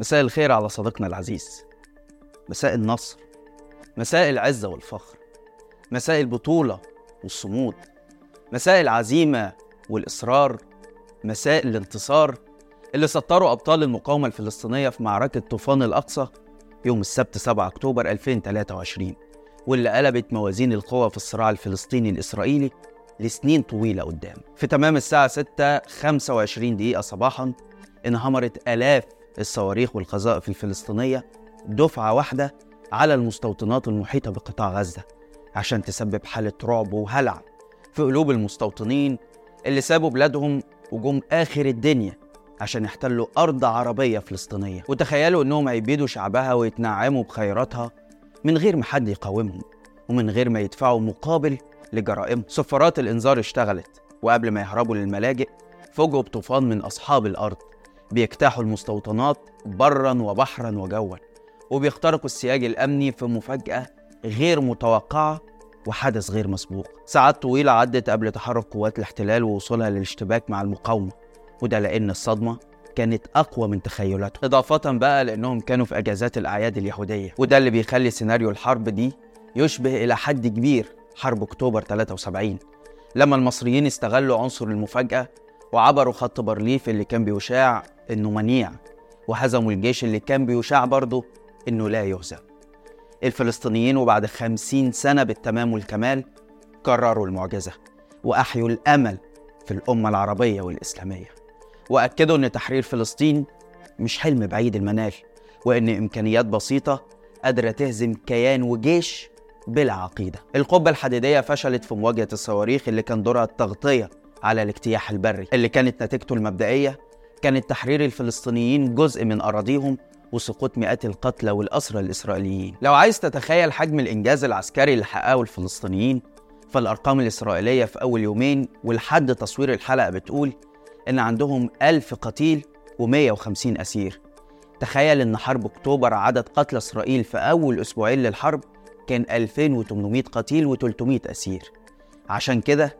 مساء الخير على صديقنا العزيز. مساء النصر. مساء العزة والفخر. مساء البطولة والصمود. مساء العزيمة والإصرار. مساء الانتصار. اللي سطروا أبطال المقاومة الفلسطينية في معركة طوفان الأقصى يوم السبت 7 أكتوبر 2023 واللي قلبت موازين القوى في الصراع الفلسطيني الإسرائيلي لسنين طويلة قدام. في تمام الساعة 6 25 دقيقة صباحا انهمرت آلاف الصواريخ والقذائف الفلسطينية دفعة واحدة على المستوطنات المحيطة بقطاع غزة عشان تسبب حالة رعب وهلع في قلوب المستوطنين اللي سابوا بلادهم وجم آخر الدنيا عشان يحتلوا أرض عربية فلسطينية. وتخيلوا إنهم هيبيدوا شعبها ويتنعموا بخيراتها من غير ما حد يقاومهم ومن غير ما يدفعوا مقابل لجرائمهم. صفارات الإنذار اشتغلت وقبل ما يهربوا للملاجئ فوجئوا بطوفان من أصحاب الأرض. بيجتاحوا المستوطنات برا وبحرا وجوا وبيخترقوا السياج الأمني في مفاجأة غير متوقعة وحدث غير مسبوق. ساعات طويلة عدت قبل تحرك قوات الاحتلال ووصولها للاشتباك مع المقاومة وده لأن الصدمة كانت أقوى من تخيلاتهم. إضافة بقى لأنهم كانوا في أجازات الأعياد اليهودية وده اللي بيخلي سيناريو الحرب دي يشبه إلى حد كبير حرب أكتوبر 73 لما المصريين استغلوا عنصر المفاجأة وعبروا خط بارليف اللي كان بيشاع إنه منيع وهزموا الجيش اللي كان بيشاع برضه إنه لا يهزم. الفلسطينيين وبعد خمسين سنة بالتمام والكمال كرروا المعجزة وأحيوا الأمل في الأمة العربية والإسلامية. وأكدوا أن تحرير فلسطين مش حلم بعيد المنال وأن إمكانيات بسيطة قادرة تهزم كيان وجيش بلا عقيدة. القبة الحديدية فشلت في مواجهة الصواريخ اللي كان دورها التغطية على الاجتياح البري اللي كانت نتيجته المبدئية كانت تحرير الفلسطينيين جزء من أراضيهم وسقوط مئات القتلى والأسرى الإسرائيليين. لو عايز تتخيل حجم الإنجاز العسكري اللي حققه الفلسطينيين فالأرقام الإسرائيلية في أول يومين ولحد تصوير الحلقة بتقول إن عندهم ألف قتيل و150 أسير. تخيل إن حرب أكتوبر عدد قتلى إسرائيل في أول أسبوعين للحرب كان 2800 قتيل و300 أسير. عشان كده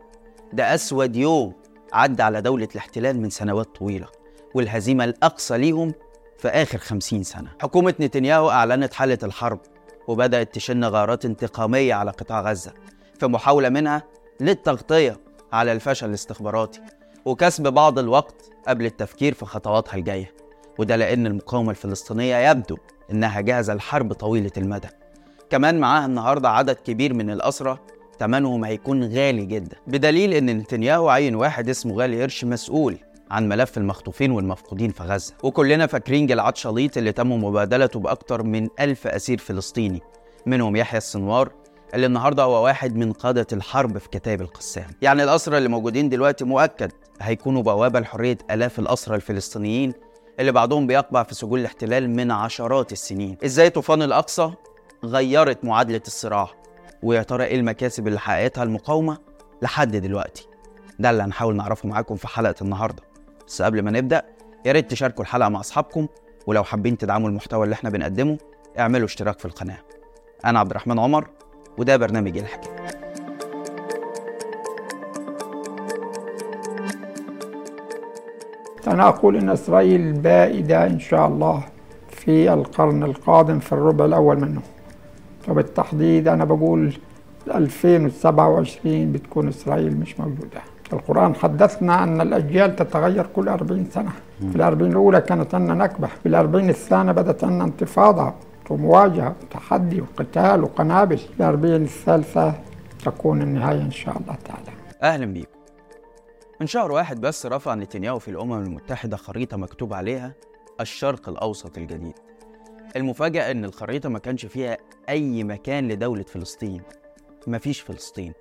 ده أسود يوم عدى على دولة الاحتلال من سنوات طويلة. والهزيمة الأقصى ليهم في آخر خمسين سنة. حكومة نتنياهو أعلنت حالة الحرب وبدأت تشن غارات انتقامية على قطاع غزة في محاولة منها للتغطية على الفشل الاستخباراتي وكسب بعض الوقت قبل التفكير في خطواتها الجاية. وده لأن المقاومة الفلسطينية يبدو إنها جاهزة لحرب طويلة المدى. كمان معاها النهاردة عدد كبير من الأسرى تمنهم هيكون غالي جدا. بدليل إن نتنياهو عين واحد اسمه غالي قرش مسؤول عن ملف المخطوفين والمفقودين في غزة. وكلنا فاكرين جلعاد شليط اللي تم مبادلته بأكتر من ألف أسير فلسطيني منهم يحيى السنوار اللي النهارده هو واحد من قادة الحرب في كتائب القسام. يعني الأسرى اللي موجودين دلوقتي مؤكد هيكونوا بوابة لحرية آلاف الأسرى الفلسطينيين اللي بعضهم بيقبع في سجون الاحتلال من عشرات السنين. إزاي طوفان الأقصى غيرت معادلة الصراع؟ ويا ترى إيه المكاسب اللي حققتها المقاومة؟ لحد دلوقتي. ده اللي هنحاول نعرفه معاكم في حلقة النهارده. بس قبل ما نبدأ يا ريت تشاركوا الحلقة مع أصحابكم ولو حابين تدعموا المحتوى اللي إحنا بنقدمه اعملوا اشتراك في القناة. أنا عبد الرحمن عمر وده برنامج الحكاية أنا أقول إن إسرائيل بائدة إن شاء الله في القرن القادم في الربع الأول منه. وبالتحديد أنا بقول 2027 بتكون إسرائيل مش موجودة. القرآن حدثنا أن الأجيال تتغير كل 40 سنة. في الأربعين الأولى كانت عندنا نكبة في الأربعين الثانية بدأت عندنا انتفاضة ومواجهة وتحدي وقتال وقنابل. في الأربعين الثالثة تكون النهاية إن شاء الله تعالى. أهلا بيكم. من شهر واحد بس رفع نتنياهو في الأمم المتحدة خريطة مكتوب عليها الشرق الأوسط الجديد. المفاجأة إن الخريطة ما كانش فيها أي مكان لدولة فلسطين. مفيش فلسطين.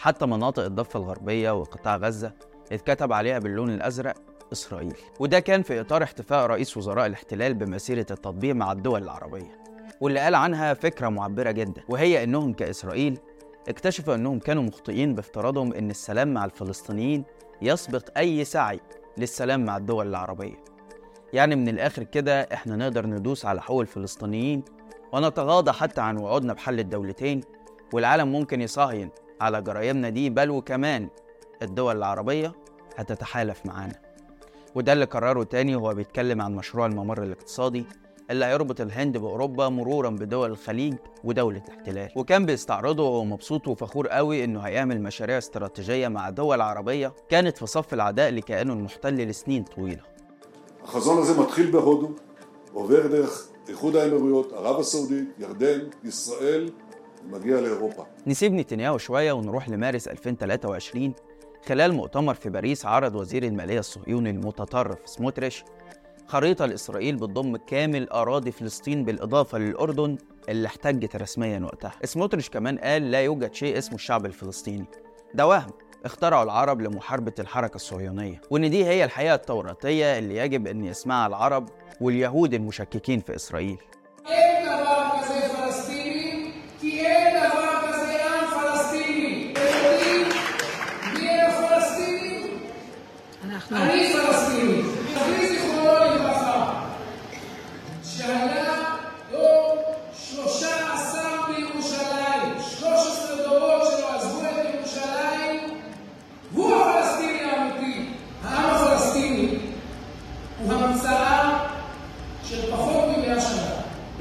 حتى مناطق الضفة الغربية وقطاع غزة اتكتب عليها باللون الأزرق إسرائيل. وده كان في إطار احتفاء رئيس وزراء الاحتلال بمسيرة التطبيع مع الدول العربية واللي قال عنها فكرة معبرة جدا وهي إنهم كإسرائيل اكتشفوا إنهم كانوا مخطئين بافتراضهم إن السلام مع الفلسطينيين يسبق أي سعي للسلام مع الدول العربية. يعني من الآخر كده إحنا نقدر ندوس على حقوق الفلسطينيين ونتغاضى حتى عن وعودنا بحل الدولتين والعالم ممكن يصهين على جرايمنا دي بل وكمان الدول العربية هتتحالف معانا وده اللي قرره تاني وهو بيتكلم عن مشروع الممر الاقتصادي اللي هيربط الهند بأوروبا مرورا بدول الخليج ودولة احتلال وكان بيستعرضه وهو مبسوط وفخور قوي إنه هيعمل مشاريع استراتيجية مع دول عربية كانت في صف العداء لكيانه المحتل لسنين طويلة החזון הזה מתחיל בהודו, עובר דרך איחוד האמירויות, ערב הסעודית, ירדן, ישראל, مجيئة لأوروبا. نسيب نتنياهو شوية ونروح لمارس 2023 خلال مؤتمر في باريس عرض وزير المالية الصهيوني المتطرف سموتريش خريطة لإسرائيل بتضم كامل أراضي فلسطين بالإضافة للأردن اللي احتجت رسميا وقتها. سموتريش كمان قال لا يوجد شيء اسمه الشعب الفلسطيني. ده وهم اخترعوا العرب لمحاربة الحركة الصهيونية وإن دي هي الحقيقة التوراتية اللي يجب أن يسمعها العرب واليهود المشككين في إسرائيل.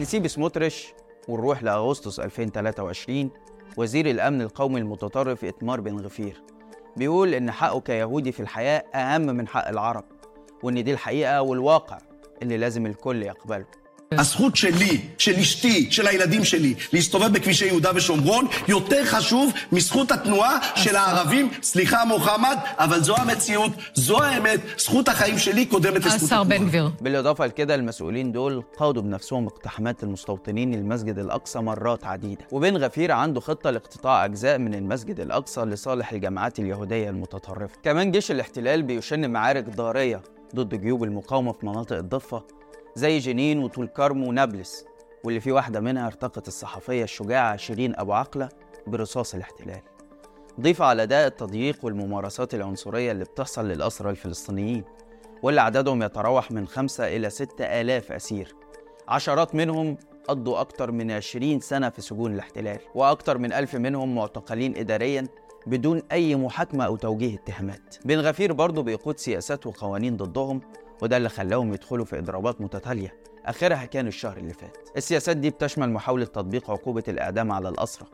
نسيب سموتريش ونروح لأغسطس 2023 وزير الأمن القومي المتطرف إتمار بن غفير بيقول إن حقه كيهودي في الحياة أهم من حق العرب وإن دي الحقيقة والواقع اللي لازم الكل يقبله. הזכות שלי, של אשתי, של הילדים שלי, להסתובב בכבישי יהודה ושומרון, יותר חשוב מזכות התנועה של הערבים. סליחה, מוחמד, אבל זו המציאות, זו האמת, זכות החיים שלי קודמת לזכות השר התנועה. בן גביר. بالإضافة لكده المسؤولين دول قادوا بنفسهم اقتحامات المستوطنين للمسجد الأقصى مرات عديدة وبن غفير عنده خطة لاقتطاع أجزاء من المسجد الأقصى لصالح الجماعات اليهودية المتطرفة كمان جيش الاحتلال بيشن معارك ضارية ضد جيوب المقاومة في مناطق الضفة زي جنين وطول كرم ونابلس واللي في واحدة منها ارتقت الصحفية الشجاعة شيرين أبو عقلة برصاص الاحتلال. ضيف على ده التضييق والممارسات العنصرية اللي بتحصل للأسرى الفلسطينيين واللي عددهم يتراوح من خمسة إلى ستة آلاف أسير. عشرات منهم قضوا أكتر من 20 سنة في سجون الاحتلال وأكتر من ألف منهم معتقلين إداريا بدون أي محاكمة أو توجيه اتهامات. بن غفير برضه بيقود سياسات وقوانين ضدهم وده اللي خلاهم يدخلوا في إضرابات متتالية آخرها كان الشهر اللي فات. السياسات دي بتشمل محاولة تطبيق عقوبة الإعدام على الأسرى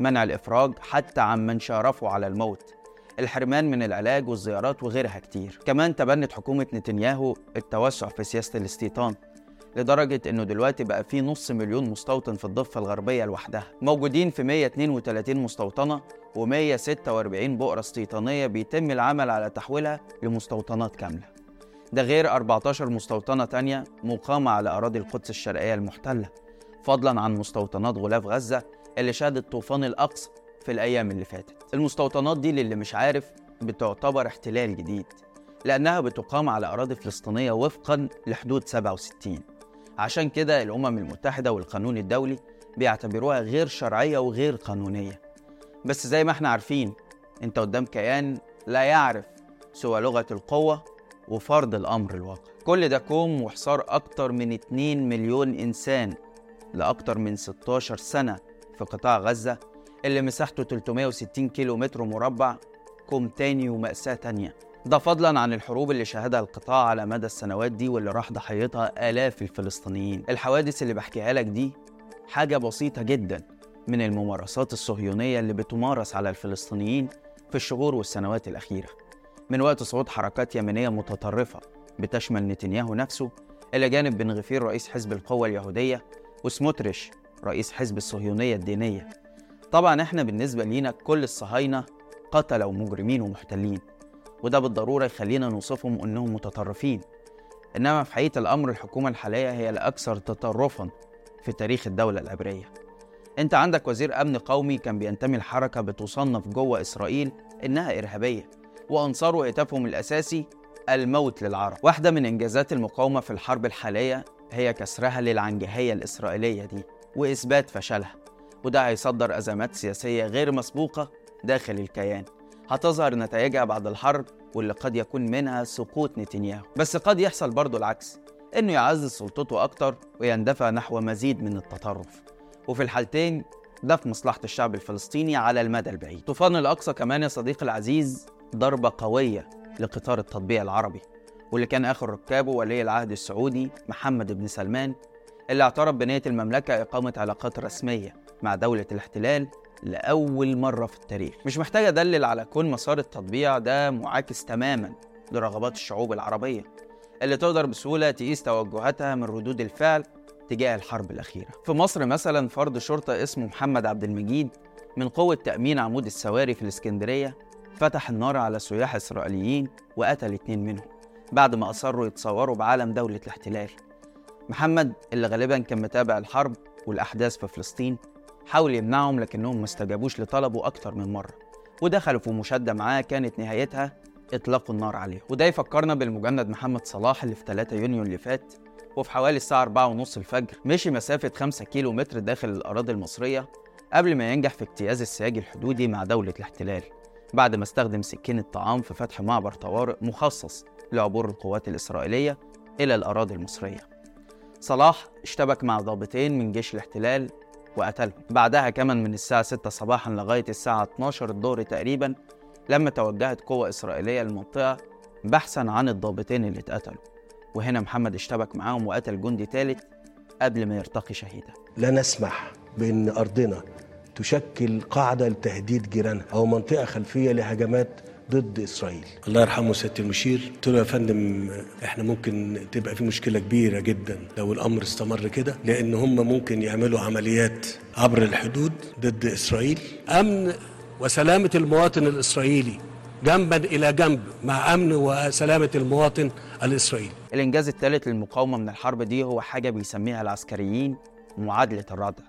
منع الإفراج حتى عن من شارفوا على الموت الحرمان من العلاج والزيارات وغيرها كتير. كمان تبنت حكومة نتنياهو التوسع في سياسة الاستيطان لدرجة إنه دلوقتي بقى في نص مليون مستوطن في الضفة الغربية لوحدها. موجودين في 132 مستوطنة و146 بؤرة استيطانية بيتم العمل على تحويلها لمستوطنات كاملة. ده غير 14 مستوطنة تانية مقامة على أراضي القدس الشرقية المحتلة فضلا عن مستوطنات غلاف غزة اللي شهدت طوفان الأقصى في الأيام اللي فاتت. المستوطنات دي للي مش عارف بتعتبر احتلال جديد لأنها بتقام على أراضي فلسطينية وفقا لحدود 67 عشان كده الأمم المتحدة والقانون الدولي بيعتبروها غير شرعية وغير قانونية. بس زي ما إحنا عارفين انت قدام كيان لا يعرف سوى لغة القوة وفرض الأمر الواقع. كل ده كوم وحصار أكتر من 2 مليون إنسان لأكتر من 16 سنة في قطاع غزة اللي مساحته 360 كيلو متر مربع كوم تاني ومأساة تانية. ده فضلا عن الحروب اللي شهدها القطاع على مدى السنوات دي واللي راح ضحيتها آلاف الفلسطينيين. الحوادث اللي بحكيها لك دي حاجة بسيطة جدا. من الممارسات الصهيونية اللي بتمارس على الفلسطينيين في الشهور والسنوات الأخيرة. من وقت صعود حركات يمنية متطرفة بتشمل نتنياهو نفسه إلى جانب بن غفير رئيس حزب القوة اليهودية وسموتريش رئيس حزب الصهيونية الدينية. طبعا إحنا بالنسبة لينا كل الصهاينة قتلة ومجرمين ومحتلين وده بالضرورة يخلينا نوصفهم أنهم متطرفين. إنما في حقيقة الأمر الحكومة الحالية هي الأكثر تطرفا في تاريخ الدولة العبرية. أنت عندك وزير أمن قومي كان بينتمي لحركة بتصنف جوه إسرائيل إنها إرهابية وأنصاره هتافهم الأساسي الموت للعرب. واحدة من إنجازات المقاومة في الحرب الحالية هي كسرها للعنجهية الإسرائيلية دي وإثبات فشلها. وده هيصدر أزمات سياسية غير مسبوقة داخل الكيان. هتظهر نتائجها بعد الحرب واللي قد يكون منها سقوط نتنياهو. بس قد يحصل برضه العكس إنه يعزز سلطته أكتر ويندفع نحو مزيد من التطرف. وفي الحالتين ده في مصلحة الشعب الفلسطيني على المدى البعيد. طوفان الأقصى كمان يا صديقي العزيز ضربة قوية لقطار التطبيع العربي واللي كان آخر ركابه ولي العهد السعودي محمد بن سلمان اللي اعترف بنية المملكة إقامة علاقات رسمية مع دولة الاحتلال لأول مرة في التاريخ. مش محتاج أدلل على كون مسار التطبيع ده معاكس تماما لرغبات الشعوب العربية اللي تقدر بسهولة تقيس توجهاتها من ردود الفعل تجاه الحرب الأخيرة. في مصر مثلا فرد شرطة اسمه محمد عبد المجيد من قوة تأمين عمود السواري في الإسكندرية فتح النار على سياح إسرائيليين وقتل اتنين منهم بعد ما أصروا يتصوروا بعلم دولة الاحتلال. محمد اللي غالبا كان متابع الحرب والأحداث في فلسطين حاول يمنعهم لكنهم ما استجابوش لطلبه أكتر من مرة ودخلوا في مشادة معاه كانت نهايتها إطلاق النار عليه. وده يفكرنا بالمجند محمد صلاح اللي في 3 يونيو اللي فات وفي حوالي الساعة 4 ونص الفجر مشي مسافة 5 كيلو متر داخل الأراضي المصرية قبل ما ينجح في اجتياز السياج الحدودي مع دولة الاحتلال بعد ما استخدم سكين الطعام في فتح معبر طوارئ مخصص لعبور القوات الإسرائيلية إلى الأراضي المصرية. صلاح اشتبك مع ضابطين من جيش الاحتلال وقتلهم. بعدها كمان من الساعة 6 صباحا لغاية الساعة 12 الظهر تقريبا لما توجهت قوة إسرائيلية للمنطقة بحثا عن الضابطين اللي اتقتلوا. وهنا محمد اشتبك معاهم وقتل جندي ثالث قبل ما يرتقي شهيدا. لا نسمح بأن أرضنا تشكل قاعدة لتهديد جيرانها أو منطقة خلفية لهجمات ضد إسرائيل. الله يرحمه سيادة المشير. قلت له يا فندم إحنا ممكن تبقى في مشكلة كبيرة جدا لو الأمر استمر كده لأن هم ممكن يعملوا عمليات عبر الحدود ضد إسرائيل. أمن وسلامة المواطن الإسرائيلي جنبا إلى جنب مع أمن وسلامة المواطن الإسرائيلي. الإنجاز الثالث للمقاومة من الحرب دي هو حاجة بيسميها العسكريين معادلة الردع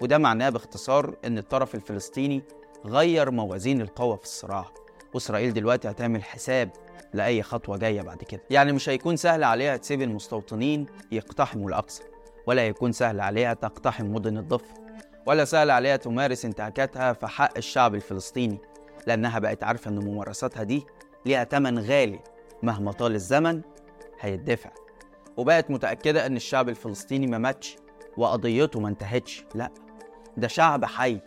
وده معناه باختصار إن الطرف الفلسطيني غير موازين القوة في الصراع وإسرائيل دلوقتي هتعمل حساب لأي خطوة جاية بعد كده. يعني مش هيكون سهل عليها تسيب المستوطنين يقتحموا الأقصى ولا هيكون سهل عليها تقتحم مدن الضفة ولا سهل عليها تمارس انتهاكاتها في حق الشعب الفلسطيني. لأنها بقت عارفة إن ممارساتها دي ليها تمن غالي مهما طال الزمن هيدفع. وبقت متأكدة إن الشعب الفلسطيني ما ماتش وقضيته ما انتهتش لأ ده شعب حي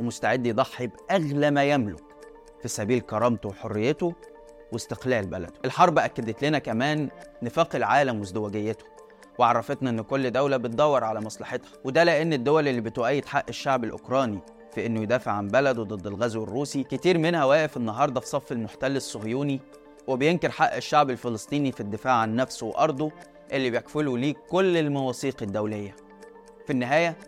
ومستعد يضحي بأغلى ما يملك في سبيل كرامته وحريته واستقلال بلده. الحرب أكدت لنا كمان نفاق العالم وازدواجيته وعرفتنا إن كل دولة بتدور على مصلحتها وده لأن الدول اللي بتؤيد حق الشعب الأوكراني في إنه يدافع عن بلده ضد الغزو الروسي. كتير منها واقف النهاردة في صف المحتل الصهيوني وبينكر حق الشعب الفلسطيني في الدفاع عن نفسه وأرضه اللي بيكفلوا ليه كل المواثيق الدولية. في النهاية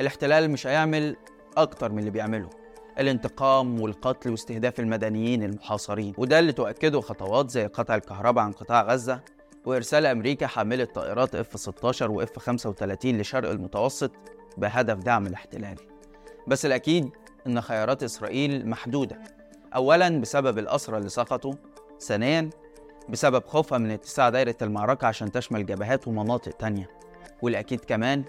الاحتلال مش هيعمل أكتر من اللي بيعمله الانتقام والقتل واستهداف المدنيين المحاصرين. وده اللي تؤكده خطوات زي قطع الكهرباء عن قطاع غزة وإرسال أمريكا حاملة طائرات اف 16 واف 35 لشرق المتوسط بهدف دعم الاحتلال. بس الأكيد إن خيارات إسرائيل محدودة. أولا بسبب الأسرى اللي سقطوا ثانيا بسبب خوفها من اتساع دايرة المعركة عشان تشمل جبهات ومناطق تانية. والأكيد كمان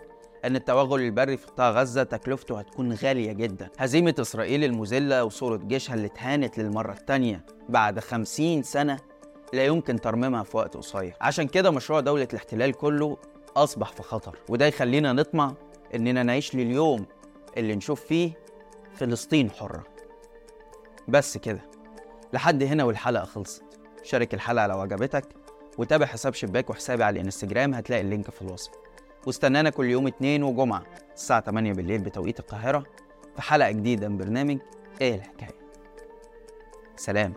أن التوغل البري في قطاع غزة تكلفته هتكون غالية جدا. هزيمة إسرائيل المذلة وصورة جيشها اللي اتهانت للمرة التانية بعد خمسين سنة لا يمكن ترميمها في وقت قصير. عشان كده مشروع دولة الاحتلال كله أصبح في خطر. وده يخلينا نطمع إننا نعيش لليوم اللي نشوف فيه فلسطين حرة. بس كده. لحد هنا والحلقة خلصت. شارك الحلقة لو عجبتك وتابع حساب شباك وحسابي على الانستجرام هتلاقي اللينك في الوصف. واستنانا كل يوم اتنين وجمعة الساعة 8 بالليل بتوقيت القاهرة في حلقة جديدة من برنامج إيه الحكاية. سلام.